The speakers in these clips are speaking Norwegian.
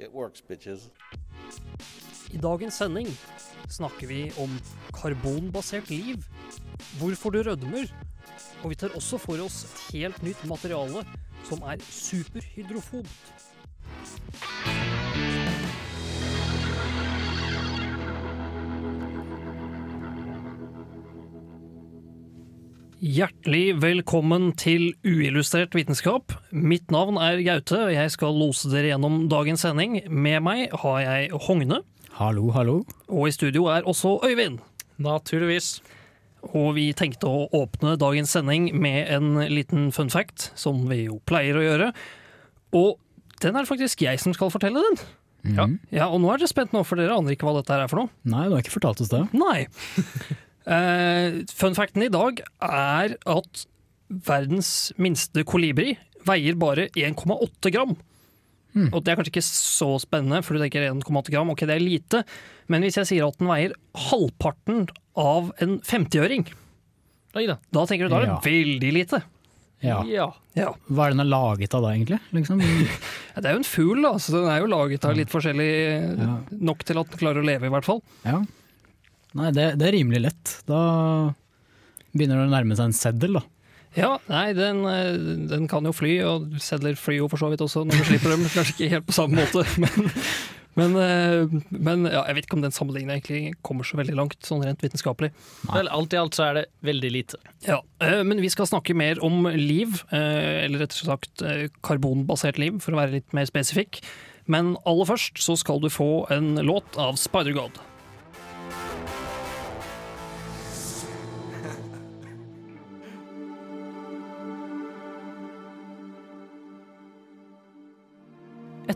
it works, bitches. I dagens sending snakker vi om karbonbasert liv, hvorfor det rødmer, og vi tar også for oss et helt nytt materiale som er superhydrofobt. Hjertelig velkommen til Uillustrert vitenskap. Mitt navn er Gaute, og jeg skal lose dere gjennom dagens sending. Med meg har jeg Hogne, Hallo, hallo. og i studio er også Øyvind. Naturligvis. Og vi tenkte å åpne dagens sending med en liten fun fact, som vi jo pleier å gjøre. Og den er det faktisk jeg som skal fortelle den. Ja, ja Og nå er dere spent nå, for dere aner ikke hva dette her er for noe. Nei, du har ikke fortalt oss det. Nei. Eh, fun facten i dag er at verdens minste kolibri veier bare 1,8 gram. Mm. Og det er kanskje ikke så spennende, for du tenker 1,8 gram, ok det er lite. Men hvis jeg sier at den veier halvparten av en 50-øring, da. da tenker du da er det Ja. veldig lite. Ja. Ja. ja. Hva er den er laget av da, egentlig? Liksom? Det er jo en fugl, da, så den er jo laget av litt forskjellig Ja. Nok til at den klarer å leve, i hvert fall. ja. Nei, det, det er rimelig lett. Da begynner det å nærme seg en seddel, da. Ja, nei, den, eh, den kan jo fly, og sedler flyr jo for så vidt også når du slipper dem. Kanskje ikke helt på samme måte, men, men, eh, men ja, jeg vet ikke om den sammenligningen egentlig kommer så veldig langt, sånn rent vitenskapelig. Vel, alt i alt så er det veldig lite. Ja, eh, Men vi skal snakke mer om liv, eh, eller rett og slett karbonbasert liv, for å være litt mer spesifikk. Men aller først så skal du få en låt av Spider-God.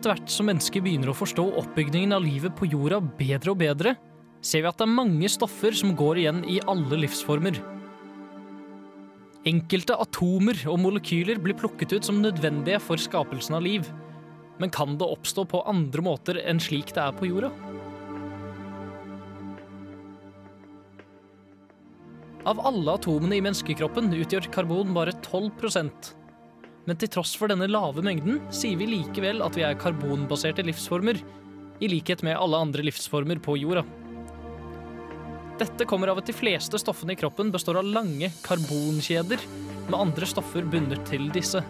Etter hvert som mennesker begynner å forstå oppbygningen av livet på jorda bedre og bedre, ser vi at det er mange stoffer som går igjen i alle livsformer. Enkelte atomer og molekyler blir plukket ut som nødvendige for skapelsen av liv. Men kan det oppstå på andre måter enn slik det er på jorda? Av alle atomene i menneskekroppen utgjør karbon bare 12 men til tross for denne lave mengden sier vi likevel at vi er karbonbaserte livsformer, i likhet med alle andre livsformer på jorda. Dette kommer av at de fleste stoffene i kroppen består av lange karbonkjeder, med andre stoffer bundet til disse.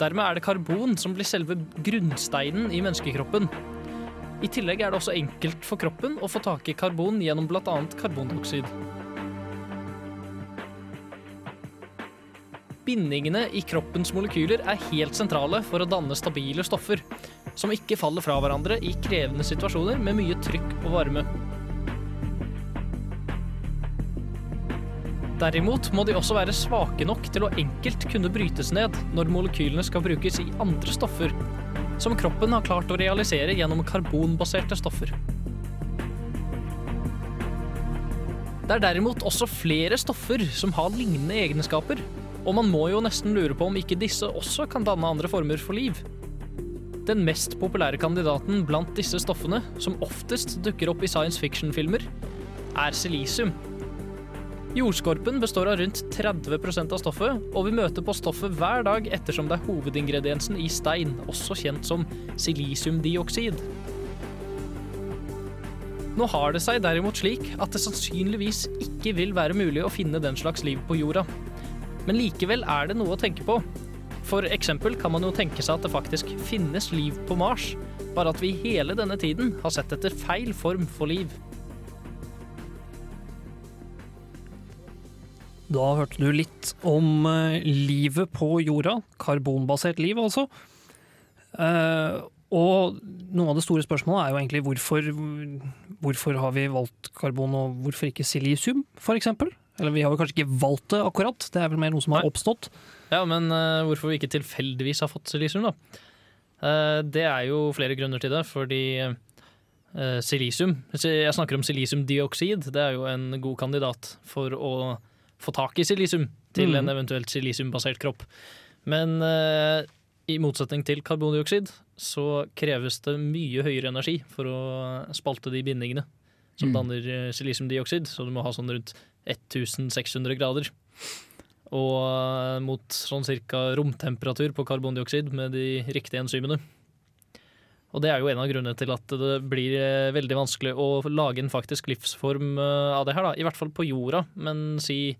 Dermed er det karbon som blir selve grunnsteinen i menneskekroppen. I tillegg er det også enkelt for kroppen å få tak i karbon gjennom bl.a. karbondioksid. Bindingene i kroppens molekyler er helt sentrale for å danne stabile stoffer, som ikke faller fra hverandre i krevende situasjoner med mye trykk og varme. Derimot må de også være svake nok til å enkelt kunne brytes ned når molekylene skal brukes i andre stoffer, som kroppen har klart å realisere gjennom karbonbaserte stoffer. Det er derimot også flere stoffer som har lignende egenskaper, og man må jo nesten lure på om ikke disse også kan danne andre former for liv. Den mest populære kandidaten blant disse stoffene, som oftest dukker opp i science fiction-filmer, er silisium. Jordskorpen består av rundt 30% av stoffet, og vi møter på stoffet hver dag ettersom det er hovedingrediensen i stein, også kjent som silisiumdioksid. Nå har det seg derimot slik at det sannsynligvis ikke vil være mulig å finne den slags liv på jorda. Men likevel er det noe å tenke på. For eksempel kan man jo tenke seg at det faktisk finnes liv på Mars, bare at vi hele denne tiden har sett etter feil form for liv. Da hørte du litt om eh, livet på jorda, karbonbasert liv altså. Eh, og noe av det store spørsmålet er jo egentlig hvorfor, hvorfor har vi valgt karbon, og hvorfor ikke silisium, for eksempel? Eller vi har jo kanskje ikke valgt det akkurat, det er vel mer noe som har oppstått. Ja, men uh, hvorfor vi ikke tilfeldigvis har fått silisium, da? Uh, Det er jo flere grunner til det, fordi uh, silisium Jeg snakker om silisiumdioksid. Det er jo en god kandidat for å få tak i silisium til mm. en eventuelt silisiumbasert kropp. Men i motsetning til karbondioksid så kreves det mye høyere energi for å spalte de bindingene som Mm. danner silisiumdioksid, så du må ha sånn rundt 1600 grader. Og eh, mot sånn cirka romtemperatur på karbondioksid med de riktige enzymene. Og det er jo en av grunnene til at det blir eh, veldig vanskelig å lage en faktisk livsform eh, av det her, da. I hvert fall på jorda, men si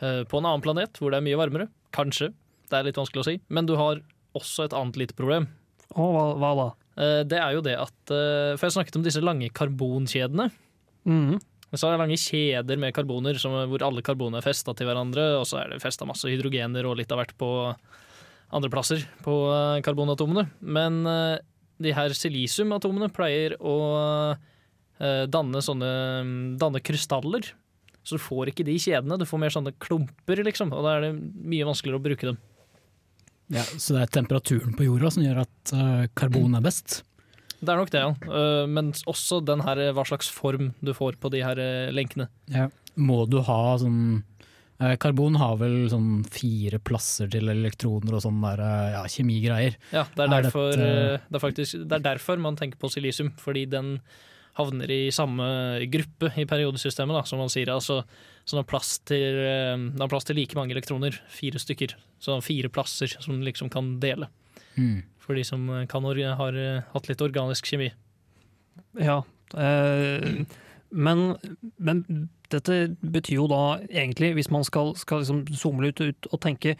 på en annen planet hvor det er mye varmere. Kanskje. Det er litt vanskelig å si. Men du har også et annet lite problem. Og hva, hva da? Det er jo det at For jeg snakket om disse lange karbonkjedene. Mhm. Så er det lange kjeder med karboner som, hvor alle karboner er festa til hverandre, og så er det festa masse hydrogener og litt av hvert på andre plasser på eh, karbonatomene. Men eh, de her silisiumatomene pleier å eh, danne sånne danne krystaller. Så du får ikke de kjedene, du får mer sånne klumper, liksom. Og da er det mye vanskeligere å bruke dem. Ja, så det er temperaturen på jorda som gjør at karbon er best? Det er nok det, ja. Eh, Men også den her, hva slags form du får på de her eh, lenkene. Ja. Må du ha sånn eh, Karbon har vel sånn fire plasser til elektroner og sånne der eh, ja, kjemigreier. Ja, det er, Er derfor, dette- eh, det, er faktisk, det er derfor man tenker på silisium, fordi den havner i samme gruppe i periodesystemet, da, som man sier. Altså, så den har, plass til, eh, den har plass til like mange elektroner, fire stykker. Så den har fire plasser som den liksom kan dele, Mm. for de som eh, kan, or- har eh, hatt litt organisk kjemi. Ja. Eh, men, men dette betyr jo da egentlig, hvis man skal, skal liksom zoome litt ut og tenke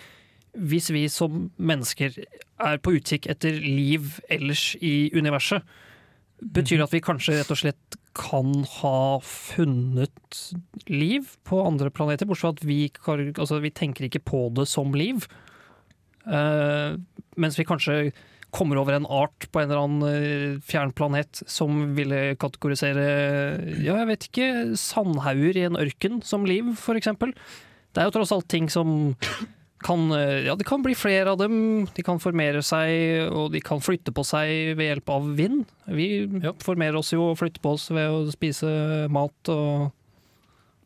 Hvis vi som mennesker er på utkikk etter liv ellers i universet, betyr det at vi kanskje rett og slett kan ha funnet liv på andre planeter? Bortsett fra at vi, altså, vi tenker ikke på det som liv. Eh, mens vi kanskje kommer over en art på en eller annen eh, fjern planet som ville kategorisere ja, jeg vet ikke, sandhauger i en ørken som liv, eksempel. Det er jo tross alt ting som kan eh, Ja, det kan bli flere av dem. De kan formere seg, og de kan flytte på seg ved hjelp av vind. Vi Ja. formerer oss jo og flytter på oss ved å spise mat og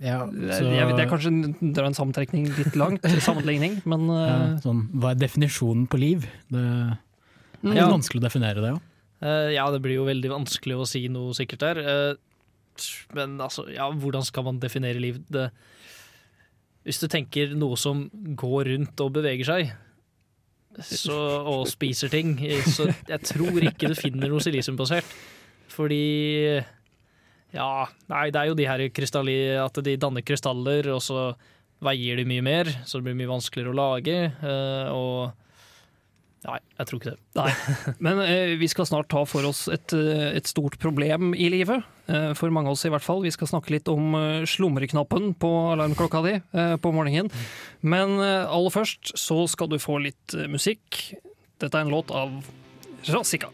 Ja, så, er, det er kanskje en- dra en sammentrekning litt langt, sammenligning, men ja, eh, sånn, Hva er definisjonen på liv? Det er Ja. vanskelig å definere det, jo. Uh, ja, det blir jo veldig vanskelig å si noe sikkert der. Uh, men altså, ja, hvordan skal man definere liv? Det, hvis du tenker noe som går rundt og beveger seg, så, og spiser ting, så jeg tror ikke du finner noe silisiumbasert. Fordi Ja, nei, det er jo de her krystalli, at de danner krystaller, og så veier de mye mer, så det blir mye vanskeligere å lage. eh, og Nei, jeg tror ikke det. Nei, men eh, vi skal snart ta for oss et, eh, et stort problem i livet. Eh, for mange av oss i hvert fall. Vi skal snakke litt om eh, slumreknappen på alarmklokka di eh, på morgenen. Men aller først så skal du få litt musikk. Dette er en låt av Razika.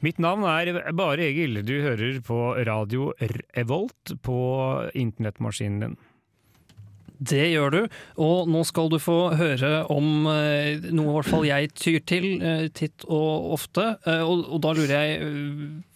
Mitt navn er Bare Egil. Du hører på radio Revolt på internettmaskinen din. Det gjør du, og nå skal du få høre om eh, noe i hvert fall jeg tyr til eh, titt og ofte. Eh, og, og da lurer jeg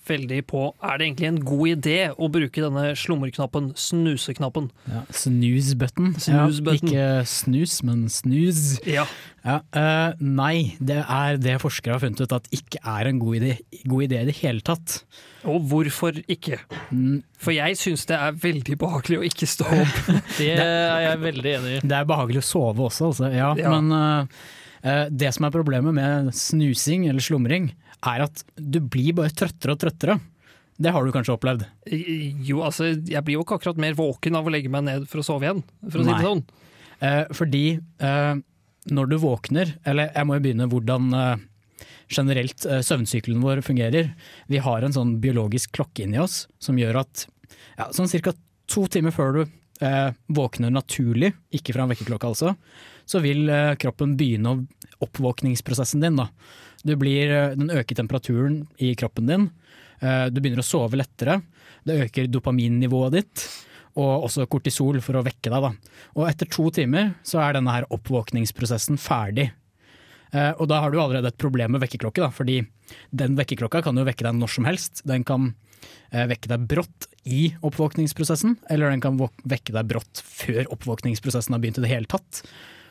veldig på, er det egentlig en god idé å bruke denne slumreknappen, snuseknappen? Ja, snooze button. Snooze ja. Ikke snus, men snooze. Ja. Ja, uh, nei, det er det forskere har funnet ut at ikke er en god idé, god idé i det hele tatt. Og hvorfor ikke? Mm, For jeg syns det er veldig behagelig å ikke stå opp. Det er jeg veldig enig i. Det er behagelig å sove også, altså. ja, men eh, det som er problemet med snusing eller slumring, er at du blir bare trøttere og trøttere. Det har du kanskje opplevd? Jo, altså, jeg blir jo ikke akkurat mer våken av å legge meg ned for å sove igjen, for å si det sånn. Eh, fordi eh, når du våkner, eller jeg må jo begynne hvordan eh, generelt eh, søvnsykkelen vår fungerer. Vi har en sånn biologisk klokke inni oss som gjør at ja, sånn ca. to timer før du eh, våkner naturlig, ikke fra en vekkerklokke altså, så vil eh, kroppen begynne oppvåkningsprosessen din. Da. Du blir, eh, den øker temperaturen i kroppen din, eh, du begynner å sove lettere, det øker dopaminnivået ditt, og også kortisol for å vekke deg. Da. Og etter to timer så er denne her oppvåkningsprosessen ferdig. Eh, og da har du allerede et problem med vekkerklokke, fordi den vekkerklokka kan jo vekke deg når som helst. Den kan vekke deg brått i oppvåkningsprosessen, eller den kan vekke deg brått før oppvåkningsprosessen har begynt i det hele tatt.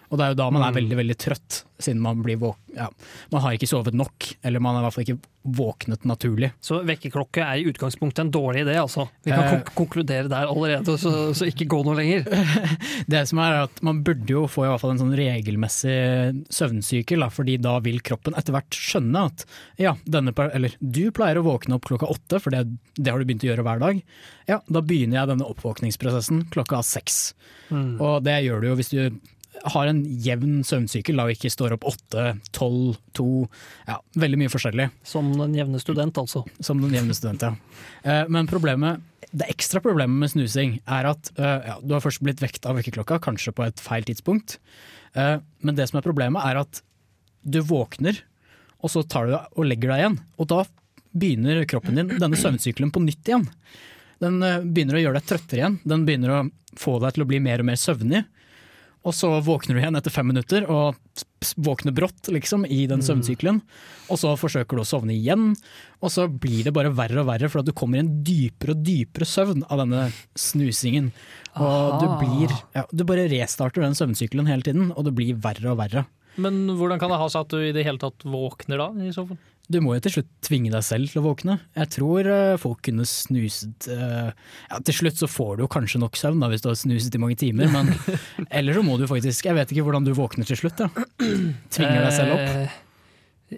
Og det er jo da man er veldig veldig trøtt, siden man blir våk ja, man har ikke sovet nok, eller man har i hvert fall ikke våknet naturlig. Så vekkerklokke er i utgangspunktet en dårlig idé, altså. Vi kan Eh. kon konkludere der allerede, så, så ikke gå noe lenger. Det som er at Man burde jo få i hvert fall en sånn regelmessig søvnsykkel, da, fordi da vil kroppen etter hvert skjønne at ja, denne, eller, du pleier å våkne opp klokka åtte, for det, det har du begynt å gjøre hver dag. Ja, Da begynner jeg denne oppvåkningsprosessen klokka seks. Mm. Og det gjør du jo hvis du har en jevn søvnsykkel da, og ikke står opp åtte, tolv, to Ja, veldig mye forskjellig. Som den jevne student, altså. Som den jevne student, ja. Eh, Men problemet, det ekstra problemet med snusing er at eh, ja, du har først blitt vekt av vekkerklokka, kanskje på et feil tidspunkt. Eh, Men det som er problemet er at du våkner, og så tar du og legger deg igjen. Og da begynner kroppen din denne søvnsykkelen på nytt igjen. Den begynner å gjøre deg trøttere igjen. Den begynner å få deg til å bli mer og mer søvnig. Og så våkner du igjen etter fem minutter, og våkner brått liksom, i den søvnsykelen. Og så forsøker du å sovne igjen, og så blir det bare verre og verre, for at du kommer i en dypere og dypere søvn av denne snusingen. Og du blir ja, Du bare restarter den søvnsykelen hele tiden, og det blir verre og verre. Men hvordan kan det ha seg at du i det hele tatt våkner da, i så fall? Du må jo til slutt tvinge deg selv til å våkne. Jeg tror eh, folk kunne snuset eh, ja, Til slutt så får du jo kanskje nok søvn da, hvis du har snuset i mange timer, men eller så må du faktisk Jeg vet ikke hvordan du våkner til slutt. Da. Tvinger deg selv opp. Eh,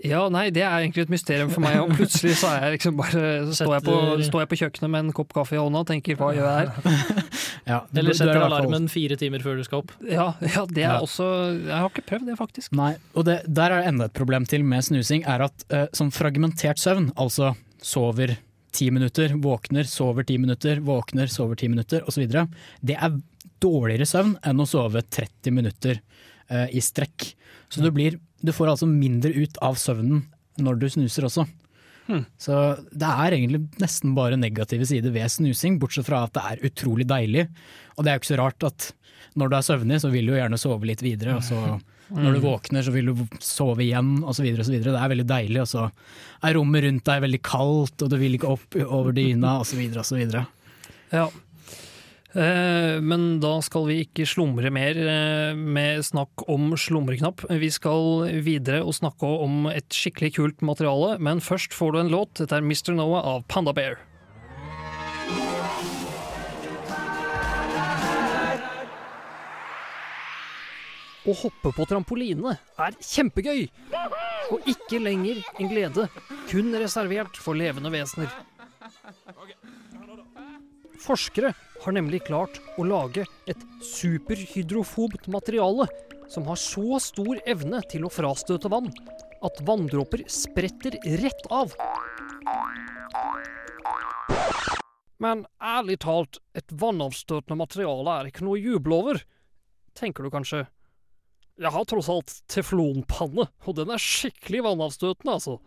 Ja, nei, det er egentlig et mysterium for meg. Og plutselig så jeg liksom bare så står, jeg på, står jeg på kjøkkenet med en kopp kaffe i hånda og tenker hva gjør jeg her? Ja, du- er Eller setter alarmen fire timer før du skal opp? Ja, ja det er Ja. også Jeg har ikke prøvd det, faktisk. Nei, og det, der er det enda et problem til med snusing, er at uh, sånn fragmentert søvn, altså sover ti minutter, våkner, sover ti minutter, våkner, sover ti minutter osv., det er dårligere søvn enn å sove 30 minutter uh, i strekk. Så du, blir, du får altså mindre ut av søvnen når du snuser også. Hmm. Så det er egentlig nesten bare negative sider ved snusing, bortsett fra at det er utrolig deilig. Og det er jo ikke så rart at når du er søvnig, så vil du jo gjerne sove litt videre, og så når du våkner, så vil du sove igjen, osv. Det er veldig deilig, og så er rommet rundt deg veldig kaldt, og du vil ikke opp over dyna, osv. Ja. Eh, men da skal vi ikke slumre mer eh, med snakk om slumreknapp. Vi skal videre og snakke om et skikkelig kult materiale, men først får du en låt. Dette er Mr. Noah av Panda Bear. Å hoppe på trampoline er kjempegøy, og ikke lenger en glede, kun reservert for levende vesener. Forskere har nemlig klart å lage et superhydrofobt materiale som har så stor evne til å frastøte vann at vanndråper spretter rett av. Men ærlig talt, et vannavstøtende materiale er ikke noe å juble over, tenker du kanskje. Jeg har tross alt teflonpanne, og den er skikkelig vannavstøtende, altså.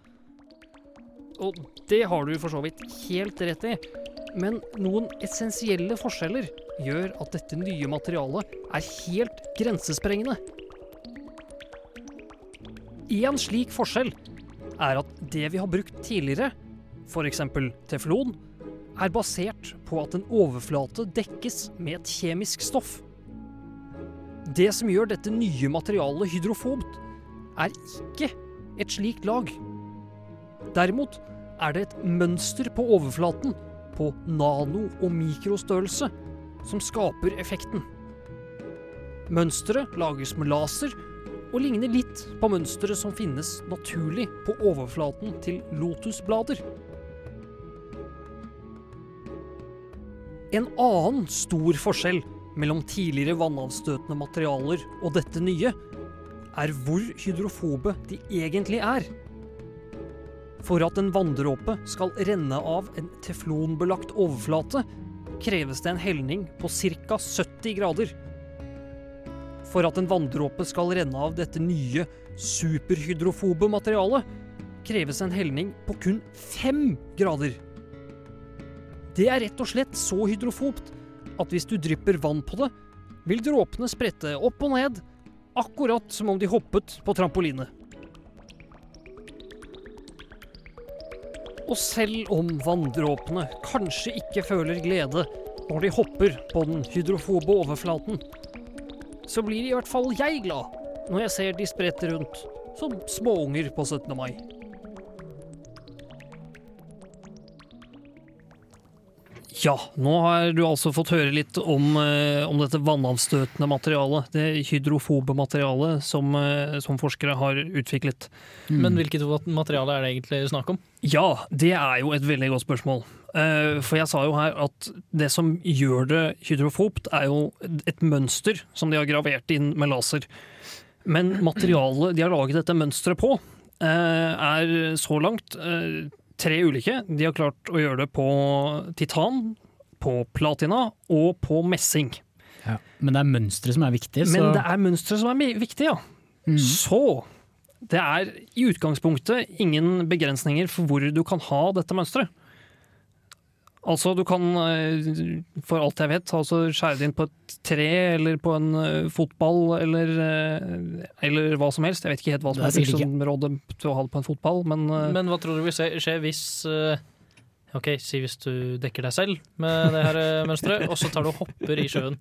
Og det har du for så vidt helt rett i. Men noen essensielle forskjeller gjør at dette nye materialet er helt grensesprengende. En slik forskjell er at det vi har brukt tidligere, f.eks. teflon, er basert på at en overflate dekkes med et kjemisk stoff. Det som gjør dette nye materialet hydrofobt, er ikke et slikt lag. Derimot er det et mønster på overflaten på nano- og mikrostørrelse som skaper effekten. Mønsteret lages med laser og ligner litt på mønsteret som finnes naturlig på overflaten til lotusblader. En annen stor forskjell mellom tidligere vannavstøtende materialer og dette nye, er hvor hydrofobe de egentlig er. For at en vanndråpe skal renne av en teflonbelagt overflate, kreves det en helning på ca. 70 grader. For at en vanndråpe skal renne av dette nye superhydrofobe materialet, kreves en helning på kun 5 grader. Det er rett og slett så hydrofobt at hvis du drypper vann på det, vil dråpene sprette opp og ned, akkurat som om de hoppet på trampoline. Og selv om vanndråpene kanskje ikke føler glede når de hopper på den hydrofobe overflaten, så blir i hvert fall jeg glad når jeg ser de sprette rundt som småunger på 17. mai. Ja, nå har du altså fått høre litt om, eh, om dette vannavstøtende materialet. Det hydrofobe materialet som, eh, som forskere har utviklet. Men hvilket materiale er det egentlig snakk om? Ja, det er jo et veldig godt spørsmål. Eh, For jeg sa jo her at det som gjør det hydrofobt, er jo et mønster som de har gravert inn med laser. Men materialet de har laget dette mønsteret på, er så langt tre ulike. De har klart å gjøre det på titan, på platina og på messing. Ja. Men det er mønsteret som er viktig. Så Men det er mønsteret som er viktig, ja. Så det er i utgangspunktet ingen begrensninger for hvor du kan ha dette mønsteret. Altså, du kan, eh, for alt jeg vet, altså skjære det inn på et tre eller på en eh, fotball eller, eh, eller hva som helst. Jeg vet ikke helt hva som er bruksområdet til å ha det på en fotball, men, Men hva tror du vil skje, hvis Ok, si hvis du dekker deg selv med det her mønsteret, og så tar du og hopper i sjøen.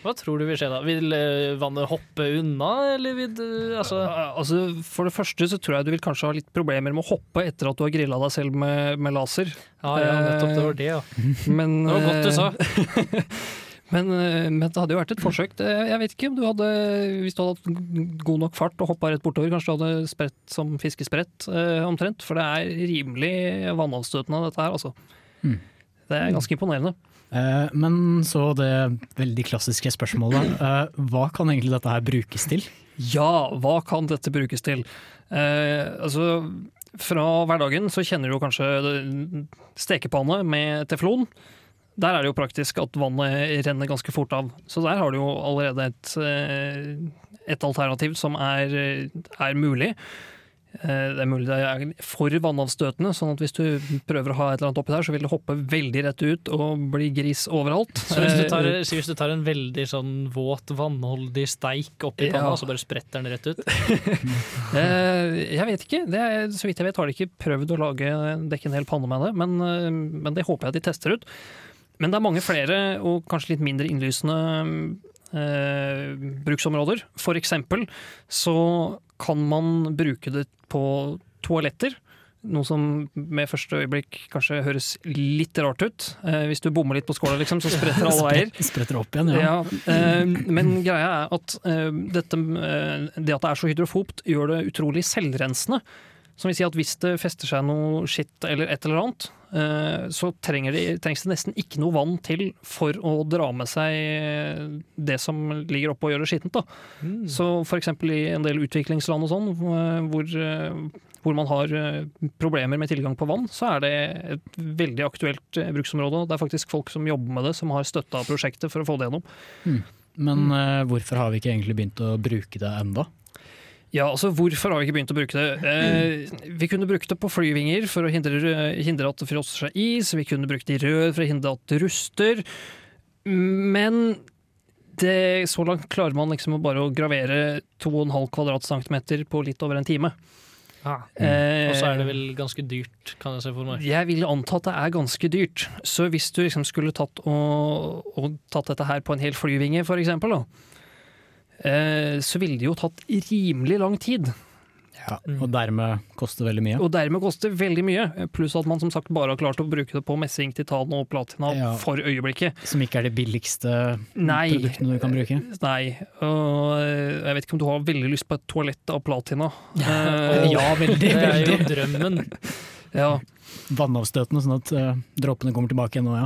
Hva tror du vil skje da? Vil eh, vannet hoppe unna, eller vil du Altså Eh, altså, For det første så tror jeg du vil kanskje ha litt problemer med å hoppe etter at du har grilla deg selv med, med laser. Ja, ja, nettopp. Det var det, ja. Men, Det var godt du eh, sa. Men, eh, men det hadde jo vært et forsøk. Jeg vet ikke om du hadde Hvis du hadde hatt god nok fart og hoppa rett bortover, kanskje du hadde spredt som fiskesprett eh, omtrent. For det er rimelig vannavstøtende, dette her, altså. Mm. Det er ganske imponerende. Eh, men så det veldig klassiske spørsmålet. eh, hva kan egentlig dette her brukes til? Ja, hva kan dette brukes til? Eh, altså, fra hverdagen så kjenner du kanskje stekepanne med teflon. Der er det jo praktisk at vannet renner ganske fort av. Så der har du jo allerede et, et alternativ som er, er mulig. Eh, Det er mulig det er for vannavstøtende, sånn at hvis du prøver å ha et eller annet oppi der, så vil det hoppe veldig rett ut og bli gris overalt. Så hvis du tar, Eh, hvis du tar en veldig sånn våt, vannholdig steik oppi Ja. panna, og så bare spretter den rett ut? Eh, jeg vet ikke. Det er, så vidt jeg vet har de ikke prøvd å lage, dekke en hel panne med det, men, men det håper jeg de tester ut. Men det er mange flere og kanskje litt mindre innlysende eh, bruksområder. For eksempel så kan man bruke det på toaletter. Noe som med første øyeblikk kanskje høres litt rart ut. Eh, hvis du bommer litt på skåla, liksom, så spretter alle veier. Spretter opp igjen, ja. Ja, eh, men greia er at eh, dette, eh, det at det er så hydrofobt, gjør det utrolig selvrensende. Som vil si at hvis det fester seg noe skitt eller et eller annet, eh, så trenger det, trengs det nesten ikke noe vann til for å dra med seg det som ligger oppe og gjør det skittent. Da. Så f.eks. i en del utviklingsland og sånn, eh, hvor, eh, hvor man har problemer med tilgang på vann, så er det et veldig aktuelt bruksområde. Det er faktisk folk som jobber med det, som har støtta prosjektet for å få det gjennom. Men mm. hvorfor har vi ikke egentlig begynt å bruke det enda? Ja, altså Hvorfor har vi ikke begynt å bruke det? Eh, vi kunne brukt det på flyvinger for å hindre, hindre at det frosser seg is. Vi kunne brukt det i rør for å hindre at det ruster. Men det, så langt klarer man liksom bare å gravere 2,5 kvadratcentimeter på litt over en time. Eh, Og så er det vel ganske dyrt, kan jeg se for meg. Jeg vil anta at det er ganske dyrt. Så hvis du liksom skulle tatt, og, og tatt dette her på en hel flyvinge, for eksempel, da, så ville det jo tatt rimelig lang tid. Ja. Og dermed koster veldig mye. Og dermed koster veldig mye. Pluss at man som sagt bare har klart å bruke det på messing, titan og platina Ja. for øyeblikket. Som ikke er de billigste Nei. produktene du kan bruke. Nei. Og eh, jeg vet ikke om du har veldig lyst på et toalett av platina. Eh, Ja, veldig, Det er jo drømmen. Ja. vannavstøtene, sånn at uh, dråpene kommer tilbake igjen nå,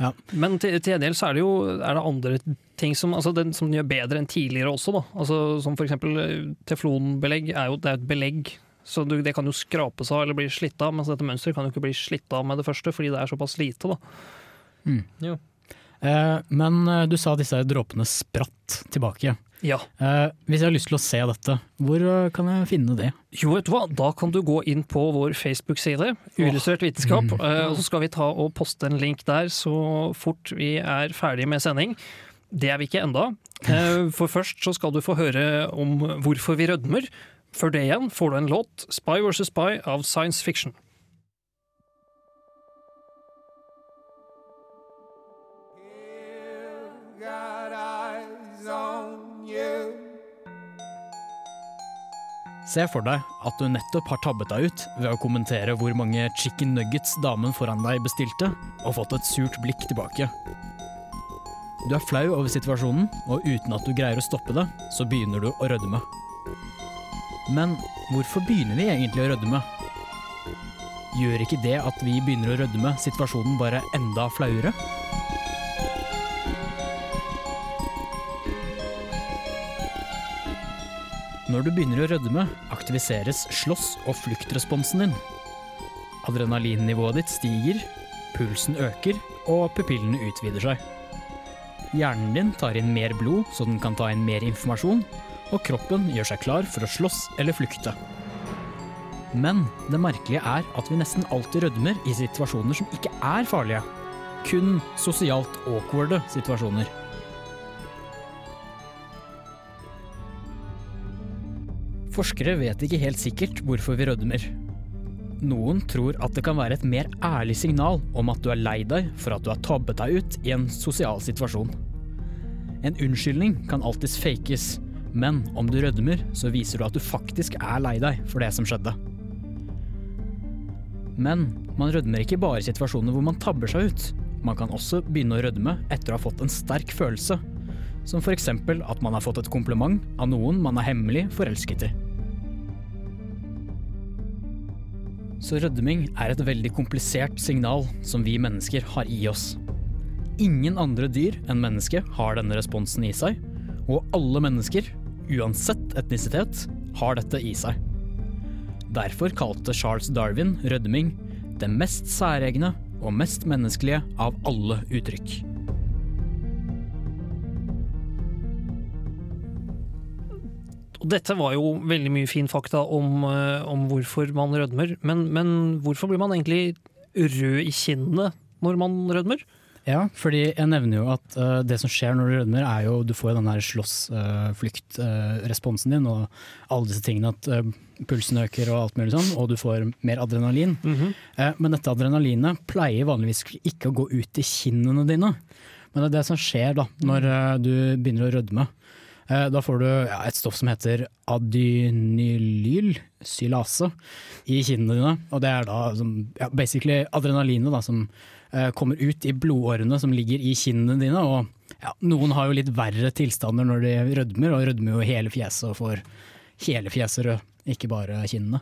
ja. Men til, til del så er det jo er det andre ting som, altså den, som den gjør bedre enn tidligere også. Da. Altså, som eksempel eh, teflonbelegg er jo det er et belegg. Så du, det kan jo skrapes av eller bli slitt av, mens dette mønsteret kan jo ikke bli slitt av med det første, fordi det er såpass lite. Da. Eh, men eh, du sa disse dråpene spratt tilbake. Ja. Eh, hvis jeg har lyst til å se dette, hvor eh, kan jeg finne det? Jo, vet du hva? Da kan du gå inn på vår Facebook-side, Uillustrert vitenskap, eh, og så skal vi ta og poste en link der så fort vi er ferdig med sending. Det er vi ikke enda. Eh, For først så skal du få høre om hvorfor vi rødmer. Før det igjen får du en låt, 'Spy vs. Spy' av Science Fiction. Se for deg at du nettopp har tabbet deg ut ved å kommentere hvor mange chicken nuggets damen foran deg bestilte, og fått et surt blikk tilbake. Du er flau over situasjonen, og uten at du greier å stoppe det, så begynner du å rødme. Men hvorfor begynner vi egentlig å rødme? Gjør ikke det at vi begynner å rødme situasjonen bare enda flauere? Når du begynner å rødme, aktiviseres slåss- og fluktresponsen din. Adrenalinnivået ditt stiger, pulsen øker, og pupillene utvider seg. Hjernen din tar inn mer blod, så den kan ta inn mer informasjon, og kroppen gjør seg klar for å slåss eller flykte. Men det merkelige er at vi nesten alltid rødmer i situasjoner som ikke er farlige. Kun sosialt awkwarde situasjoner. Forskere vet ikke helt sikkert hvorfor vi rødmer. Noen tror at det kan være et mer ærlig signal om at du er lei deg for at du har tabbet deg ut i en sosial situasjon. En unnskyldning kan alltids fakes, men om du rødmer, så viser du at du faktisk er lei deg for det som skjedde. Men man rødmer ikke bare i situasjoner hvor man tabber seg ut. Man kan også begynne å rødme etter å ha fått en sterk følelse, som f.eks. at man har fått et kompliment av noen man er hemmelig forelsket i. Så rødming er et veldig komplisert signal som vi mennesker har i oss. Ingen andre dyr enn mennesket har denne responsen i seg, og alle mennesker, uansett etnisitet, har dette i seg. Derfor kalte Charles Darwin rødming det mest særegne og mest menneskelige av alle uttrykk. Og dette var jo veldig mye fin fakta om, eh, om hvorfor man rødmer, men, men hvorfor blir man egentlig rød i kinnene når man rødmer? Ja, fordi jeg nevner jo at uh, det som skjer når du rødmer, er jo du får den der slåss-flykt-responsen din og alle disse tingene at uh, pulsen øker og alt mulig sånn, og du får mer adrenalin. Mhm. Eh, men dette adrenalinet pleier vanligvis ikke å gå ut i kinnene dine. Men det er det som skjer da, når eh, du begynner å rødme. Eh, da får du ja, et stoff som heter adynylylsylase i kinnene dine. Og det er da som, ja, basically adrenalinet da, som eh, kommer ut i blodårene som ligger i kinnene dine. Og ja, noen har jo litt verre tilstander når de rødmer, og rødmer jo hele fjeset og får hele fjeset rød, ikke bare kinnene.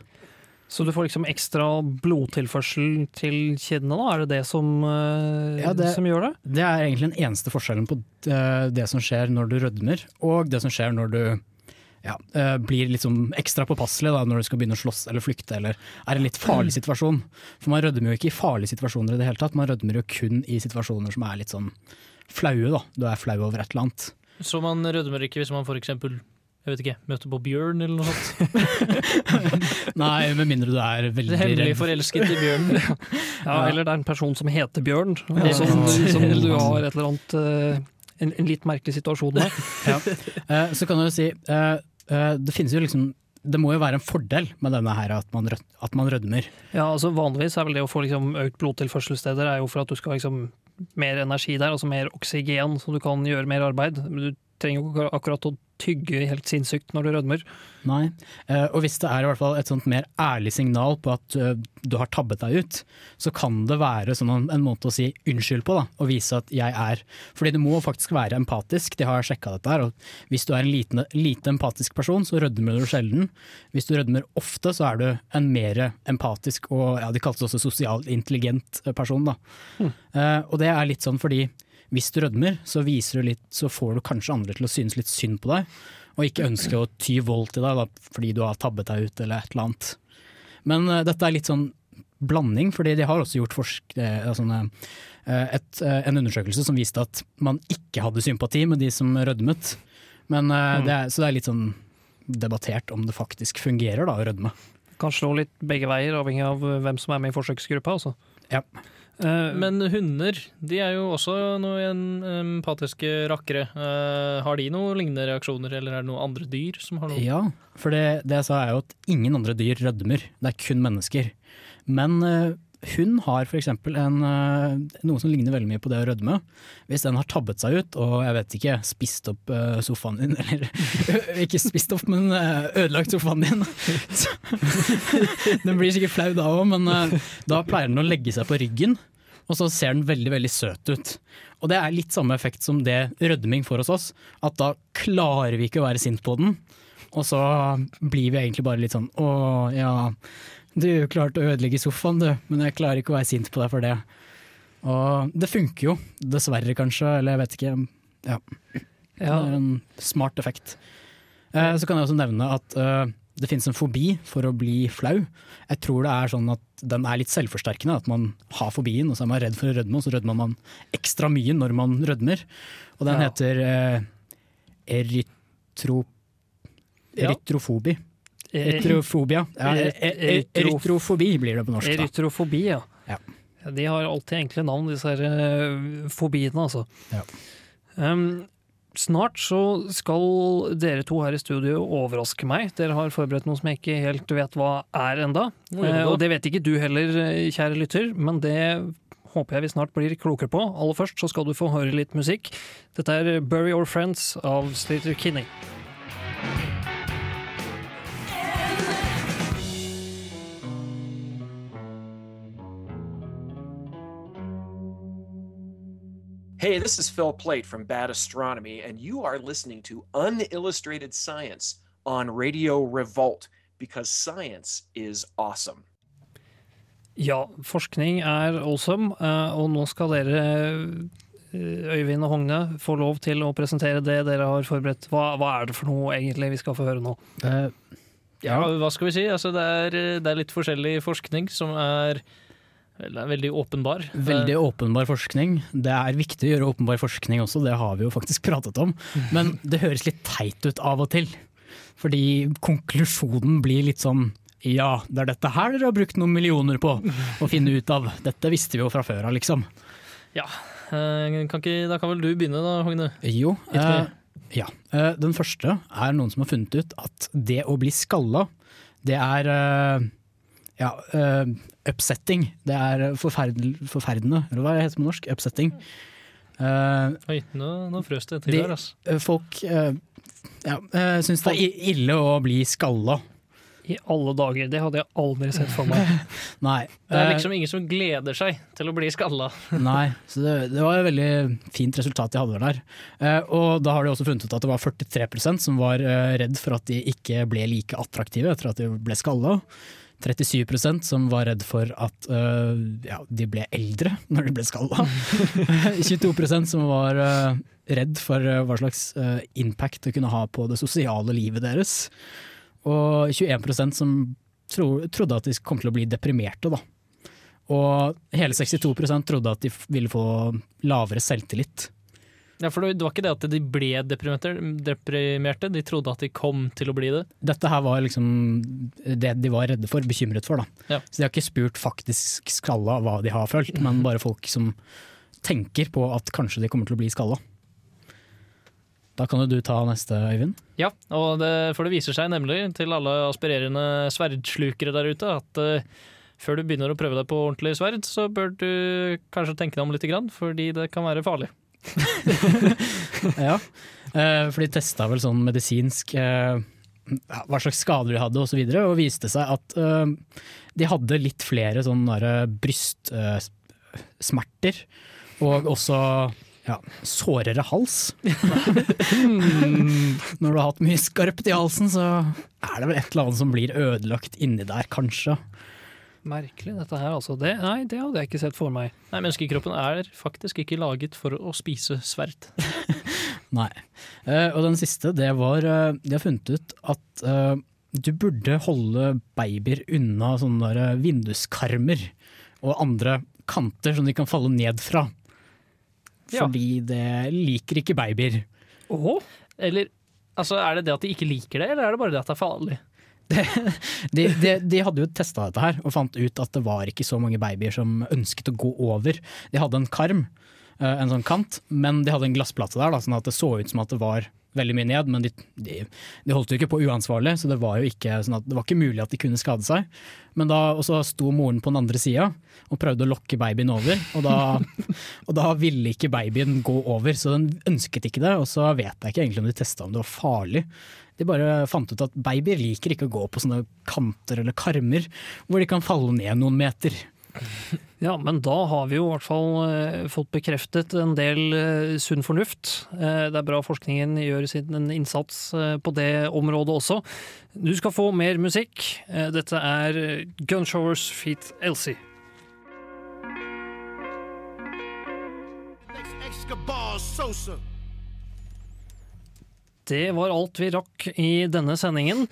Så du får liksom ekstra blodtilførsel til kinnene, da? Er det det som, eh, Ja, det- som gjør det? Det er egentlig den eneste forskjellen på eh, det som skjer når du rødmer, og det som skjer når du ja, eh, blir liksom ekstra påpasselig da, når du skal begynne å slåss eller flykte eller er i en litt farlig situasjon. For man rødmer jo ikke i farlige situasjoner i det hele tatt, man rødmer jo kun i situasjoner som er litt sånn flaue. da. Du er flau over et eller annet. Så man rødmer ikke hvis man eksempel jeg vet ikke, møte på bjørn eller noe sånt. Nei, med mindre du er veldig Hemmelig forelsket i bjørn. Ja, eller det er en person som heter Bjørn, Ja. som, som du har et eller annet eh, en, en litt merkelig situasjon med. Ja. Eh, så kan du jo si eh, Det finnes jo liksom Det må jo være en fordel med denne her at man, rød, at man rødmer. Ja, altså Vanligvis er vel det å få liksom økt blodtilførselssteder er jo for at du skal ha liksom mer energi der, altså mer oksygen, så du kan gjøre mer arbeid. Men du trenger jo ikke akkurat å tygge helt sinnssykt når du rødmer. Nei. Eh, og hvis det er i hvert fall et sånt mer ærlig signal på at eh, du har tabbet deg ut, så kan det være sånn en, måte å si unnskyld på, da, og vise at jeg er Fordi det må faktisk være empatisk, de har sjekka dette her. Og hvis du er en liten, lite empatisk person, så rødmer du sjelden. Hvis du rødmer ofte, så er du en mer empatisk og ja, de kalles også sosialt intelligent person. Da. Mm. og det er litt sånn fordi hvis du rødmer, så, viser du litt, så får du kanskje andre til å synes litt synd på deg, og ikke ønske å ty vold til deg da, fordi du har tabbet deg ut eller et eller annet. Men uh, dette er litt sånn blanding, fordi de har også gjort forsk uh, sånne, uh, et, eh, en undersøkelse som viste at man ikke hadde sympati med de som rødmet. Men, mm. det er, så det er litt sånn debattert om det faktisk fungerer da, å rødme. Kan slå litt begge veier, avhengig av hvem som er med i forsøksgruppa. Altså. Ja. Eh, Men hunder de er jo også noen empatiske rakkere. Eh, har de noen lignende reaksjoner, eller er det noen andre dyr som har noe? Ja, for det, det jeg sa er jo at ingen andre dyr rødmer, det er kun mennesker. Men eh, hun har f.eks. noe som ligner veldig mye på det å rødme. Hvis den har tabbet seg ut og jeg vet ikke, spist opp eh, sofaen din, eller ikke spist opp, men eh, ødelagt sofaen din Den blir sikkert flau da òg, men eh, da pleier den å legge seg på ryggen, og så ser den veldig veldig søt ut. Og det er litt samme effekt som det rødming får hos oss, at da klarer vi ikke å være sint på den. Og så blir vi egentlig bare litt sånn å ja, du klarte å ødelegge sofaen du, men jeg klarer ikke å være sint på deg for det. Og det funker jo, dessverre kanskje, eller jeg vet ikke. Ja. Det er en smart effekt. Eh, så kan jeg også nevne at eh, det finnes en fobi for å bli flau. Jeg tror det er sånn at den er litt selvforsterkende, at man har fobien og så er man redd for å rødme, og så rødmer man ekstra mye når man rødmer. Og den Ja. heter eh, erytro, erytrofobi. Eh, Erytrofobia. Ja, er- e- e- erytrof- erytrofobi blir det på norsk. Erytrofobi, ja. Ja. De har alltid enkle navn, disse her eh, fobiene, altså. Ja. Um, snart så skal dere to her i studio overraske meg. Dere har forberedt noe som jeg ikke helt vet hva er enda. Eh, og det vet ikke du heller, eh, kjære lytter, men det håper jeg vi snart blir klokere på. Aller først så skal du få høre litt musikk. Dette er Bury Your Friends av Slater Kinney. Hey, this is Phil Plate from Bad Astronomy, and you are listening to Unillustrated Science on Radio Revolt because science is awesome. Ja, forskning er awesome, eh, og nå skal dere, eh, Øyvind og Hogne, få lov til å presentere det dere har forberedt. Hva, hva er det for noe egentlig vi skal få høre nå? Eh, Ja, hva skal vi si? Altså, det, er, det er litt forskjellig forskning som er, er veldig åpenbar. Veldig åpenbar forskning. Det er viktig å gjøre åpenbar forskning også, det har vi jo faktisk pratet om. Men det høres litt teit ut av og til. Fordi konklusjonen blir litt sånn ja, det er dette her dere har brukt noen millioner på å finne ut av. Dette visste vi jo fra før av, liksom. Ja, eh, kan ikke, Da kan vel du begynne, da, Hogne? Jo, eh, ja. Eh, den første er noen som har funnet ut at det å bli skalla, det er eh, ja, uh, upsetting. Det er forferdende, eller hva heter det på norsk? Upsetting. Uh, Oi, nå, nå frøs det til De- her, altså. Eh, Folk uh, ja, uh, syns det er ille å bli skalla. I alle dager, det hadde jeg aldri sett for meg. Nei. Det er eh, liksom ingen som gleder seg til å bli skalla. nei. Så det, det var et veldig fint resultat de hadde der. Eh, og da har de også funnet ut at det var 43% som var eh, redd for at de ikke ble like attraktive etter at de ble skalla. 37% som var redd for at uh, ja, de ble eldre når de ble skalla. 22% som var uh, redd for uh, hva slags impact det kunne ha på det sosiale livet deres. Og 21% som tro, trodde at de kom til å bli deprimerte. Da. Og hele 62% trodde at de ville få lavere selvtillit. Ja, for det var ikke det at de ble deprimerte, de trodde at de kom til å bli det. Dette her var liksom det de var redde for, bekymret for. Da. Ja. Så de har ikke spurt faktisk skalla hva de har følt, men bare folk som tenker på at kanskje de kommer til å bli skalla. Da kan jo du ta neste, Øyvind. Ja, og det, for det viser seg nemlig til alle aspirerende sverdslukere der ute at uh, før du begynner å prøve deg på ordentlig sverd, så bør du kanskje tenke deg om litt, fordi det kan være farlig. Ja, eh, for de testa vel sånn medisinsk eh, hva slags skader de hadde osv., og, så videre, og viste seg at eh, de hadde litt flere sånne brystsmerter, og også ja, sårere hals. Når du har hatt mye skarpt i halsen, så er det vel et eller annet som blir ødelagt inni der, kanskje. Merkelig dette her, altså. Det, nei, det hadde jeg ikke sett for meg. Nei, Menneskekroppen er faktisk ikke laget for å spise sverd. Nei. Eh, og den siste, det var eh, De har funnet ut at eh, du burde holde babyer unna sånne der eh, vinduskarmer og andre kanter som de kan falle ned fra. Ja. Fordi det liker ikke babyer. Eller altså, er det det at de ikke liker det, eller er det bare det at det er farlig? De, de, de hadde jo testa dette her og fant ut at det var ikke så mange babyer som ønsket å gå over. De hadde en karm, eh, en sånn kant, men de hadde en glassplate der, da, sånn at det så ut som at det var veldig mye ned, men de, de, de holdt jo ikke på uansvarlig, så det var jo ikke, sånn at, det var ikke mulig at de kunne skade seg. Men da, og sto moren på den andre sida og prøvde å lokke babyen over, og da, og da ville ikke babyen gå over, så den ønsket ikke det. Og så vet jeg ikke egentlig om de testa om det var farlig. De bare fant ut at babyer liker ikke å gå på sånne kanter eller karmer hvor de kan falle ned noen meter. Ja, men da har vi jo i hvert fall eh, fått bekreftet en del eh, sunn fornuft. Eh, det er bra forskningen gjør sin innsats på det området også. Du skal få mer musikk. Dette er Gunshowers Feet Elsie. Det var alt vi rakk i denne sendingen.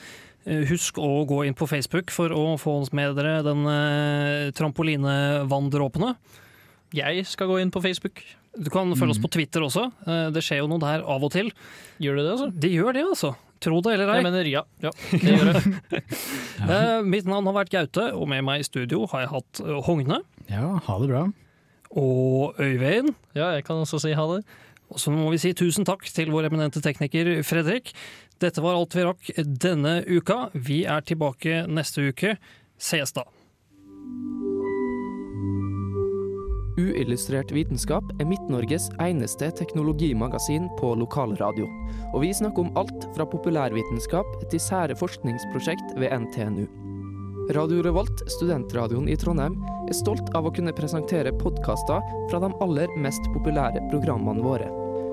Eh, Husk å gå inn på Facebook for å få oss med dere den eh, trampolinevanndråpene. Jeg skal gå inn på Facebook. Du kan følge oss på Twitter også. Eh, Det skjer jo noe der av og til. Gjør du det, altså? De gjør det, altså. Tro det eller ei. Jeg mener ja. ja det gjør det. Eh, Mitt navn har vært Gaute, og med meg i studio har jeg hatt Hogne Ja, ha det bra. og Øyvind. Ja, jeg kan også si ha det. Og så må vi si tusen takk til vår eminente tekniker Fredrik. Dette var alt vi rakk denne uka. Vi er tilbake neste uke. Sees da. Uillustrert vitenskap er Midt-Norges eneste teknologimagasin på lokalradio. Og vi snakker om alt fra populærvitenskap til sære forskningsprosjekt ved NTNU. Radio Revolt, studentradioen i Trondheim, er stolt av å kunne presentere podkaster fra de aller mest populære programmene våre.